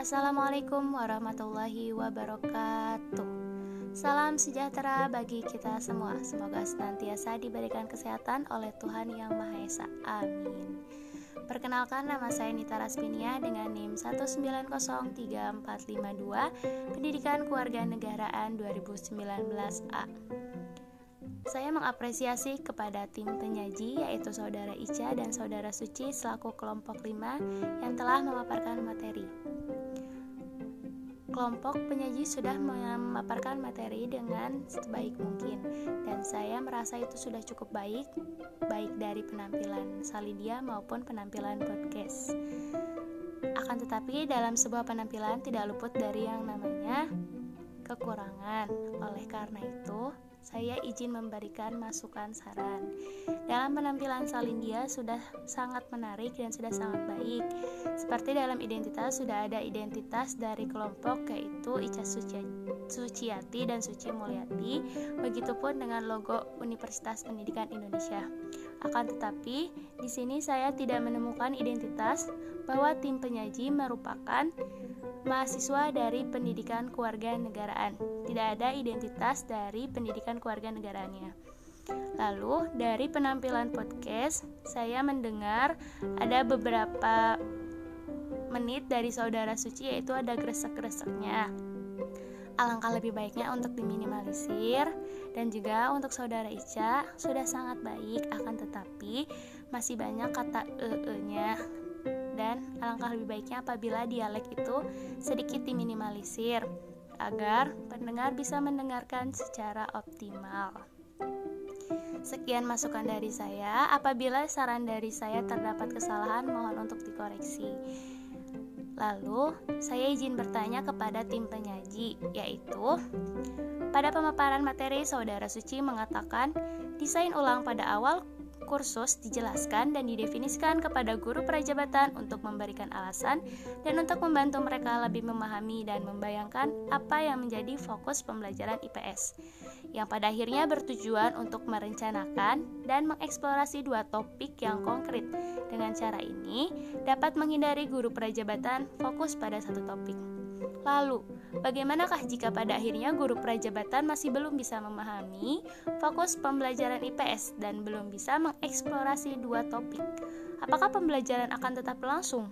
Assalamualaikum warahmatullahi wabarakatuh. Salam sejahtera bagi kita semua. Semoga senantiasa diberikan kesehatan oleh Tuhan Yang Maha Esa. Amin. Perkenalkan nama saya Nita Raspinia dengan NIM 1903452 Pendidikan Kewarganegaraan 2019A. Saya mengapresiasi kepada tim penyaji yaitu Saudara Ica dan Saudara Suci selaku kelompok 5 yang telah memaparkan materi. Kelompok penyaji sudah memaparkan materi dengan sebaik mungkin dan saya merasa itu sudah cukup baik baik dari penampilan Salidia maupun penampilan podcast. Akan tetapi dalam sebuah penampilan tidak luput dari yang namanya kekurangan. Oleh karena itu, saya izin memberikan masukan saran. Dalam penampilan Salindia sudah sangat menarik dan sudah sangat baik. Seperti dalam identitas sudah ada identitas dari kelompok yaitu Ica Suciati dan Suci Mulyati, begitupun dengan logo Universitas Pendidikan Indonesia. Akan tetapi, di sini saya tidak menemukan identitas bahwa tim penyaji merupakan mahasiswa dari pendidikan keluarga negaraan. Tidak ada identitas dari pendidikan keluarga negaranya. Lalu, dari penampilan podcast, saya mendengar ada beberapa menit dari saudara suci yaitu ada gresek-greseknya. Alangkah lebih baiknya untuk diminimalisir dan juga untuk saudara Ica sudah sangat baik akan tetapi masih banyak kata e-e-nya dan alangkah lebih baiknya apabila dialek itu sedikit diminimalisir agar pendengar bisa mendengarkan secara optimal. Sekian masukan dari saya. Apabila saran dari saya terdapat kesalahan, mohon untuk dikoreksi. Lalu, saya izin bertanya kepada tim penyaji, yaitu pada pemaparan materi, Saudara Suci mengatakan desain ulang pada awal kursus dijelaskan dan didefinisikan kepada guru prajabatan untuk memberikan alasan dan untuk membantu mereka lebih memahami dan membayangkan apa yang menjadi fokus pembelajaran IPS yang pada akhirnya bertujuan untuk merencanakan dan mengeksplorasi dua topik yang konkret. Dengan cara ini dapat menghindari guru prajabatan fokus pada satu topik. Lalu, bagaimanakah jika pada akhirnya guru prajabatan masih belum bisa memahami fokus pembelajaran IPS dan belum bisa mengeksplorasi dua topik? Apakah pembelajaran akan tetap berlangsung?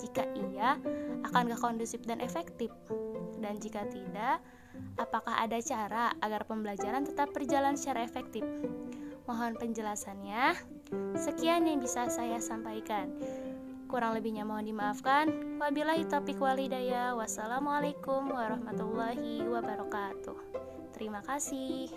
Jika iya, akankah kondusif dan efektif? Dan jika tidak, apakah ada cara agar pembelajaran tetap berjalan secara efektif? Mohon penjelasannya. Sekian yang bisa saya sampaikan. Kurang lebihnya mohon dimaafkan. Wabillahi taufiq walhidayah. Wassalamualaikum warahmatullahi wabarakatuh. Terima kasih.